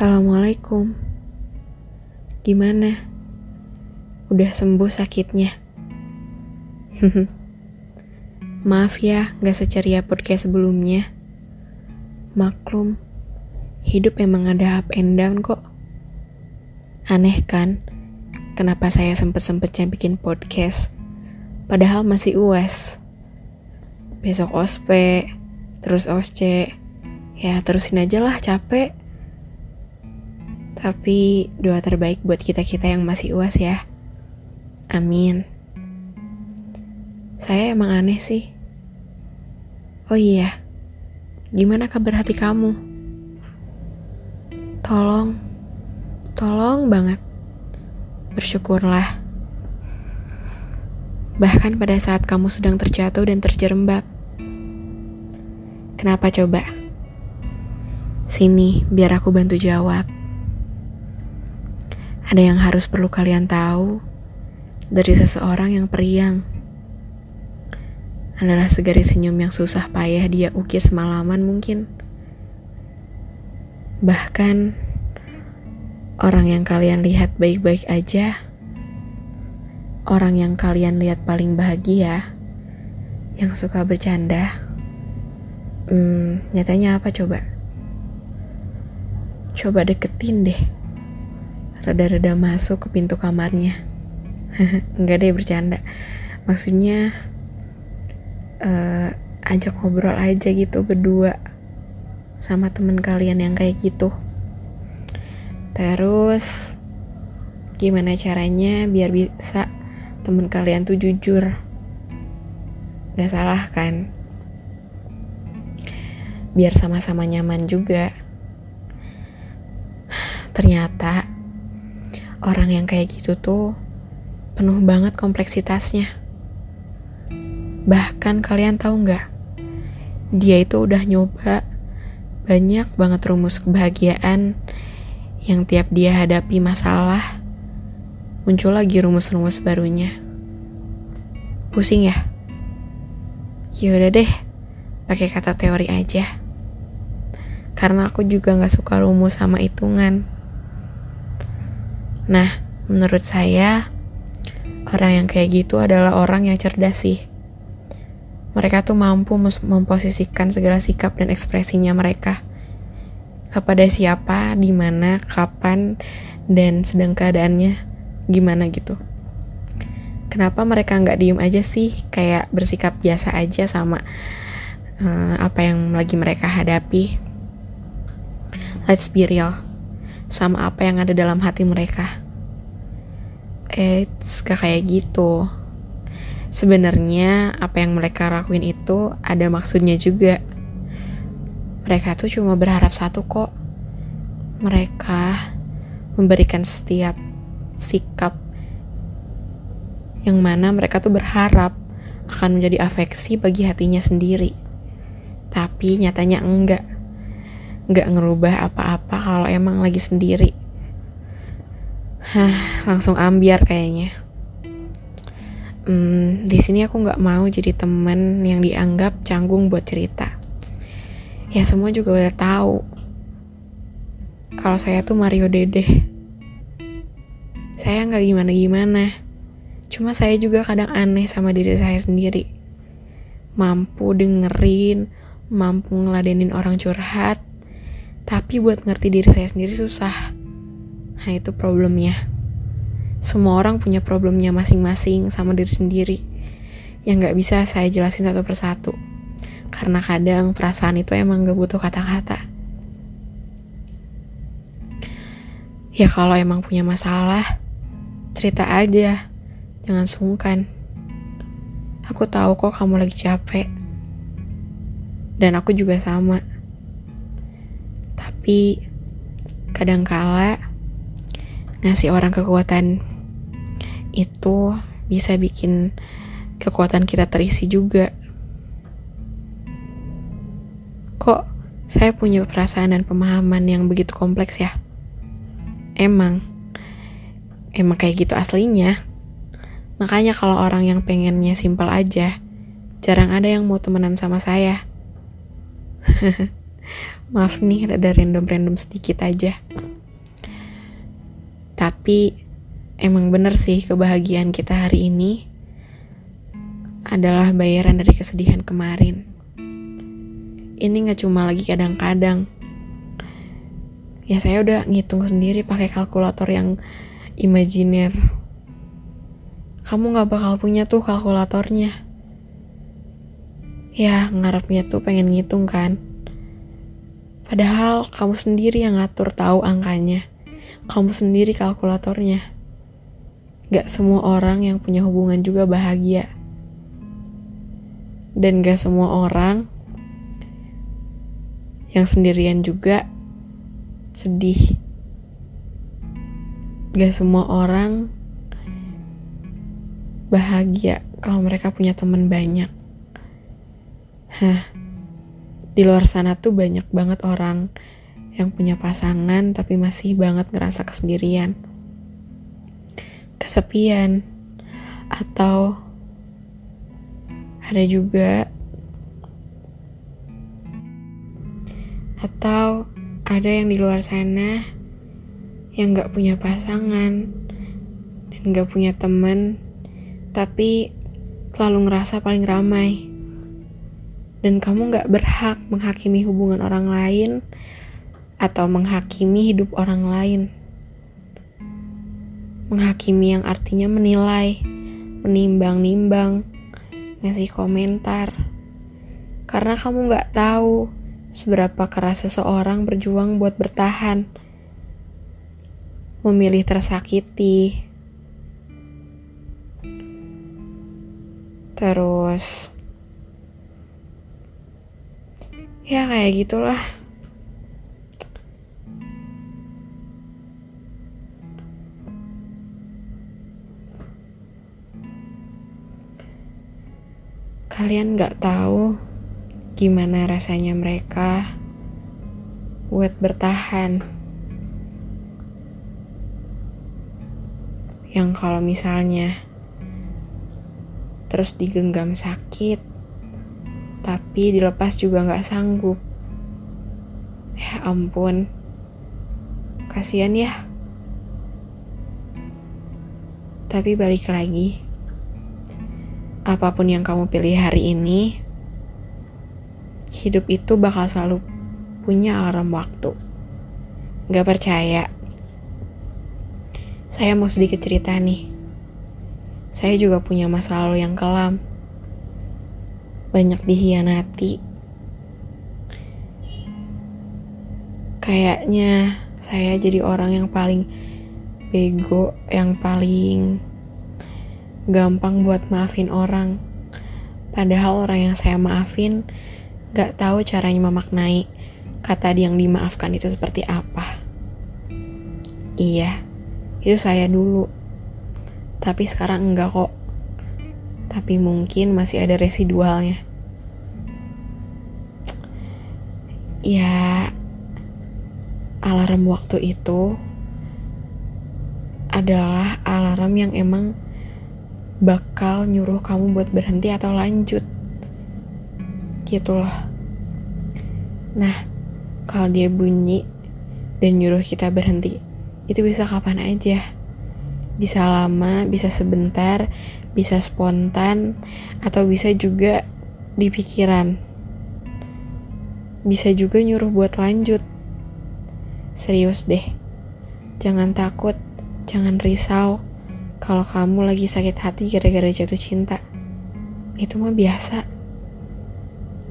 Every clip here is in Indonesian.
Assalamualaikum. Gimana? Udah sembuh sakitnya? Maaf ya, gak seceria podcast sebelumnya. Maklum, hidup emang ada up and down kok. Aneh kan, kenapa saya sempet-sempetnya bikin podcast, padahal masih uas. Besok ospek, terus osce, ya terusin aja lah capek. Tapi doa terbaik buat kita-kita yang masih uas ya. Amin. Saya emang aneh sih. Oh iya, gimana kabar hati kamu? Tolong, tolong banget. Bersyukurlah. Bahkan pada saat kamu sedang terjatuh dan terjerembab. Kenapa coba? Sini, biar aku bantu jawab. Ada yang harus perlu kalian tahu dari seseorang yang periang. Adalah segaris senyum yang susah payah dia ukir semalaman mungkin. Bahkan orang yang kalian lihat baik-baik aja, orang yang kalian lihat paling bahagia, yang suka bercanda, hmm, nyatanya apa coba? Coba deketin deh rada-rada masuk ke pintu kamarnya. Enggak deh bercanda. Maksudnya uh, ajak ngobrol aja gitu berdua sama temen kalian yang kayak gitu. Terus gimana caranya biar bisa temen kalian tuh jujur? Gak salah kan? Biar sama-sama nyaman juga. Ternyata orang yang kayak gitu tuh penuh banget kompleksitasnya. Bahkan kalian tahu nggak? Dia itu udah nyoba banyak banget rumus kebahagiaan yang tiap dia hadapi masalah muncul lagi rumus-rumus barunya. Pusing ya? Ya udah deh, pakai kata teori aja. Karena aku juga nggak suka rumus sama hitungan. Nah, menurut saya, orang yang kayak gitu adalah orang yang cerdas sih. Mereka tuh mampu memposisikan segala sikap dan ekspresinya mereka kepada siapa, di mana, kapan, dan sedang keadaannya gimana gitu. Kenapa mereka nggak diem aja sih, kayak bersikap biasa aja sama uh, apa yang lagi mereka hadapi? Let's be real sama apa yang ada dalam hati mereka. Eits, gak kayak gitu. Sebenarnya apa yang mereka lakuin itu ada maksudnya juga. Mereka tuh cuma berharap satu kok. Mereka memberikan setiap sikap yang mana mereka tuh berharap akan menjadi afeksi bagi hatinya sendiri. Tapi nyatanya enggak nggak ngerubah apa-apa kalau emang lagi sendiri. Hah, langsung ambiar kayaknya. Hmm, di sini aku nggak mau jadi teman yang dianggap canggung buat cerita. Ya semua juga udah tahu. Kalau saya tuh Mario Dede. Saya nggak gimana-gimana. Cuma saya juga kadang aneh sama diri saya sendiri. Mampu dengerin, mampu ngeladenin orang curhat, tapi buat ngerti diri saya sendiri susah. Nah itu problemnya. Semua orang punya problemnya masing-masing sama diri sendiri. Yang gak bisa saya jelasin satu persatu. Karena kadang perasaan itu emang gak butuh kata-kata. Ya kalau emang punya masalah, cerita aja. Jangan sungkan. Aku tahu kok kamu lagi capek. Dan aku juga sama tapi kadangkala ngasih orang kekuatan itu bisa bikin kekuatan kita terisi juga. Kok saya punya perasaan dan pemahaman yang begitu kompleks ya? Emang, emang kayak gitu aslinya. Makanya kalau orang yang pengennya simpel aja, jarang ada yang mau temenan sama saya. Maaf nih, ada random-random sedikit aja. Tapi emang bener sih kebahagiaan kita hari ini adalah bayaran dari kesedihan kemarin. Ini gak cuma lagi kadang-kadang. Ya saya udah ngitung sendiri pakai kalkulator yang imajiner. Kamu gak bakal punya tuh kalkulatornya. Ya ngarepnya tuh pengen ngitung kan. Padahal kamu sendiri yang ngatur tahu angkanya. Kamu sendiri kalkulatornya. Gak semua orang yang punya hubungan juga bahagia. Dan gak semua orang yang sendirian juga sedih. Gak semua orang bahagia kalau mereka punya teman banyak. Hah, di luar sana tuh banyak banget orang yang punya pasangan tapi masih banget ngerasa kesendirian kesepian atau ada juga atau ada yang di luar sana yang gak punya pasangan dan gak punya temen tapi selalu ngerasa paling ramai dan kamu gak berhak menghakimi hubungan orang lain atau menghakimi hidup orang lain menghakimi yang artinya menilai, menimbang-nimbang, ngasih komentar. Karena kamu gak tahu seberapa keras seseorang berjuang buat bertahan, memilih tersakiti, terus ya kayak gitulah. Kalian gak tahu gimana rasanya mereka buat bertahan. Yang kalau misalnya terus digenggam sakit, tapi dilepas juga gak sanggup. Ya ampun, kasihan ya. Tapi balik lagi apa pun yang kamu pilih hari ini, hidup itu bakal selalu punya alarm waktu. Gak percaya? Saya mau sedikit cerita nih. Saya juga punya masa lalu yang kelam. Banyak dihianati. Kayaknya saya jadi orang yang paling bego, yang paling gampang buat maafin orang. Padahal orang yang saya maafin gak tahu caranya memaknai kata yang dimaafkan itu seperti apa. Iya, itu saya dulu. Tapi sekarang enggak kok. Tapi mungkin masih ada residualnya. Ya, alarm waktu itu adalah alarm yang emang bakal nyuruh kamu buat berhenti atau lanjut. Gitu loh. Nah, kalau dia bunyi dan nyuruh kita berhenti, itu bisa kapan aja. Bisa lama, bisa sebentar, bisa spontan, atau bisa juga di pikiran. Bisa juga nyuruh buat lanjut. Serius deh. Jangan takut, jangan risau kalau kamu lagi sakit hati gara-gara jatuh cinta. Itu mah biasa.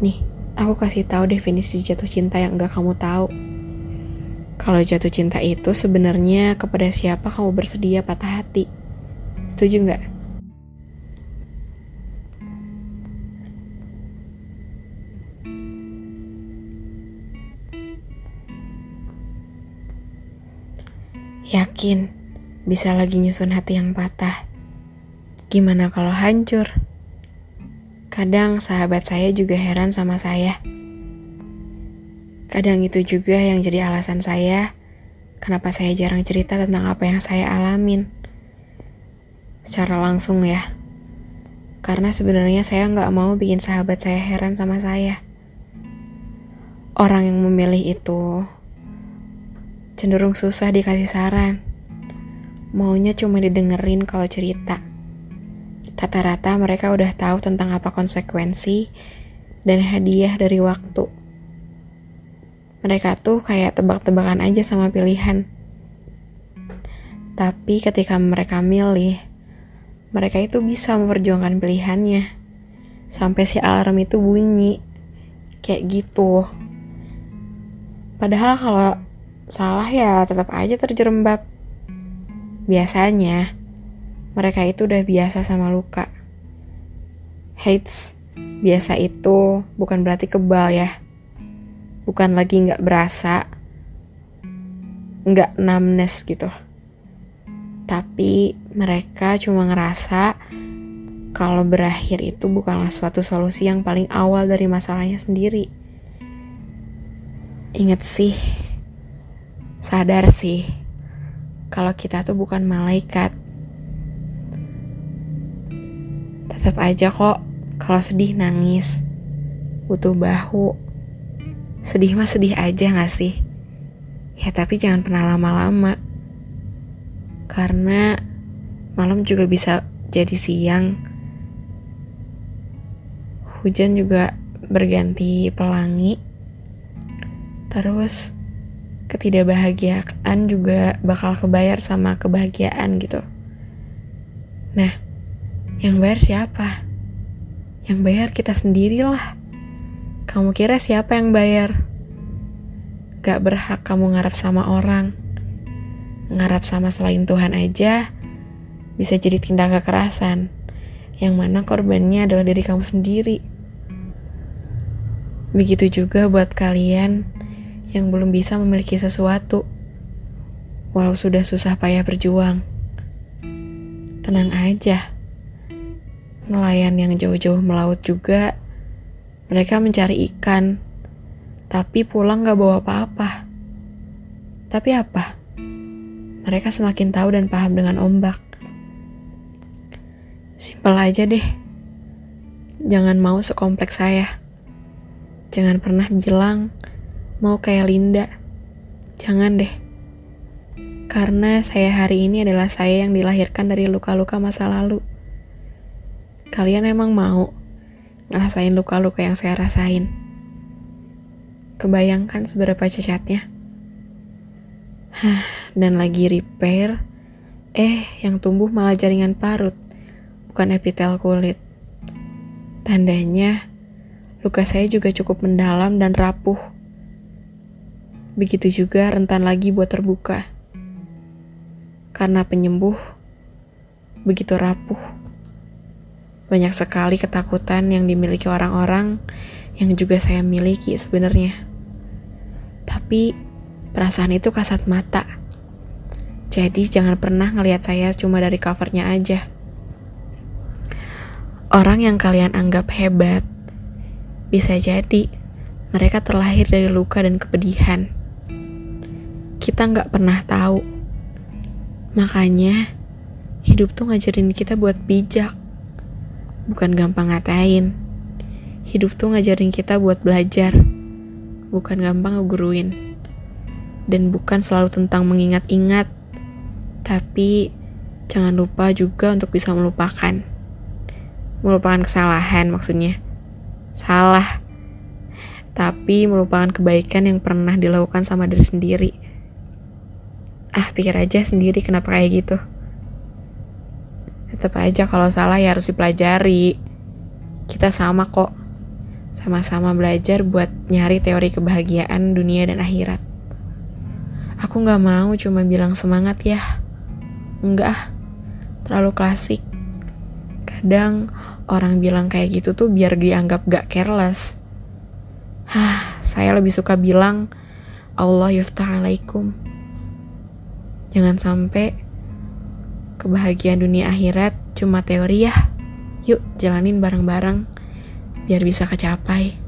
Nih, aku kasih tahu definisi jatuh cinta yang enggak kamu tahu. Kalau jatuh cinta itu sebenarnya kepada siapa kamu bersedia patah hati. Setuju nggak? Yakin bisa lagi nyusun hati yang patah. Gimana kalau hancur? Kadang sahabat saya juga heran sama saya. Kadang itu juga yang jadi alasan saya kenapa saya jarang cerita tentang apa yang saya alamin. Secara langsung ya. Karena sebenarnya saya nggak mau bikin sahabat saya heran sama saya. Orang yang memilih itu cenderung susah dikasih saran maunya cuma didengerin kalau cerita. Rata-rata mereka udah tahu tentang apa konsekuensi dan hadiah dari waktu. Mereka tuh kayak tebak-tebakan aja sama pilihan. Tapi ketika mereka milih, mereka itu bisa memperjuangkan pilihannya. Sampai si alarm itu bunyi. Kayak gitu. Padahal kalau salah ya tetap aja terjerembab. Biasanya, mereka itu udah biasa sama luka. Hates, biasa itu bukan berarti kebal ya. Bukan lagi nggak berasa, nggak numbness gitu. Tapi mereka cuma ngerasa kalau berakhir itu bukanlah suatu solusi yang paling awal dari masalahnya sendiri. Ingat sih, sadar sih kalau kita tuh bukan malaikat. Tetap aja kok kalau sedih nangis, butuh bahu. Sedih mah sedih aja gak sih? Ya tapi jangan pernah lama-lama. Karena malam juga bisa jadi siang. Hujan juga berganti pelangi. Terus ketidakbahagiaan juga bakal kebayar sama kebahagiaan gitu. Nah, yang bayar siapa? Yang bayar kita sendirilah. Kamu kira siapa yang bayar? Gak berhak kamu ngarap sama orang. Ngarap sama selain Tuhan aja bisa jadi tindak kekerasan. Yang mana korbannya adalah diri kamu sendiri. Begitu juga buat kalian yang belum bisa memiliki sesuatu, walau sudah susah payah berjuang. Tenang aja, nelayan yang jauh-jauh melaut juga, mereka mencari ikan, tapi pulang gak bawa apa-apa. Tapi apa? Mereka semakin tahu dan paham dengan ombak. Simpel aja deh. Jangan mau sekompleks saya. Jangan pernah bilang mau kayak Linda. Jangan deh. Karena saya hari ini adalah saya yang dilahirkan dari luka-luka masa lalu. Kalian emang mau ngerasain luka-luka yang saya rasain? Kebayangkan seberapa cacatnya? Hah, dan lagi repair, eh yang tumbuh malah jaringan parut, bukan epitel kulit. Tandanya, luka saya juga cukup mendalam dan rapuh begitu juga rentan lagi buat terbuka. Karena penyembuh begitu rapuh. Banyak sekali ketakutan yang dimiliki orang-orang yang juga saya miliki sebenarnya. Tapi perasaan itu kasat mata. Jadi jangan pernah ngelihat saya cuma dari covernya aja. Orang yang kalian anggap hebat, bisa jadi mereka terlahir dari luka dan kepedihan kita nggak pernah tahu. Makanya, hidup tuh ngajarin kita buat bijak. Bukan gampang ngatain. Hidup tuh ngajarin kita buat belajar. Bukan gampang ngeguruin. Dan bukan selalu tentang mengingat-ingat. Tapi, jangan lupa juga untuk bisa melupakan. Melupakan kesalahan maksudnya. Salah. Tapi melupakan kebaikan yang pernah dilakukan sama diri sendiri ah pikir aja sendiri kenapa kayak gitu. Tetap aja kalau salah ya harus dipelajari. Kita sama kok. Sama-sama belajar buat nyari teori kebahagiaan dunia dan akhirat. Aku nggak mau cuma bilang semangat ya. Enggak terlalu klasik. Kadang orang bilang kayak gitu tuh biar dianggap gak careless. Hah, saya lebih suka bilang Allah yuftah alaikum Jangan sampai kebahagiaan dunia akhirat cuma teori ya. Yuk jalanin bareng-bareng biar bisa kecapai.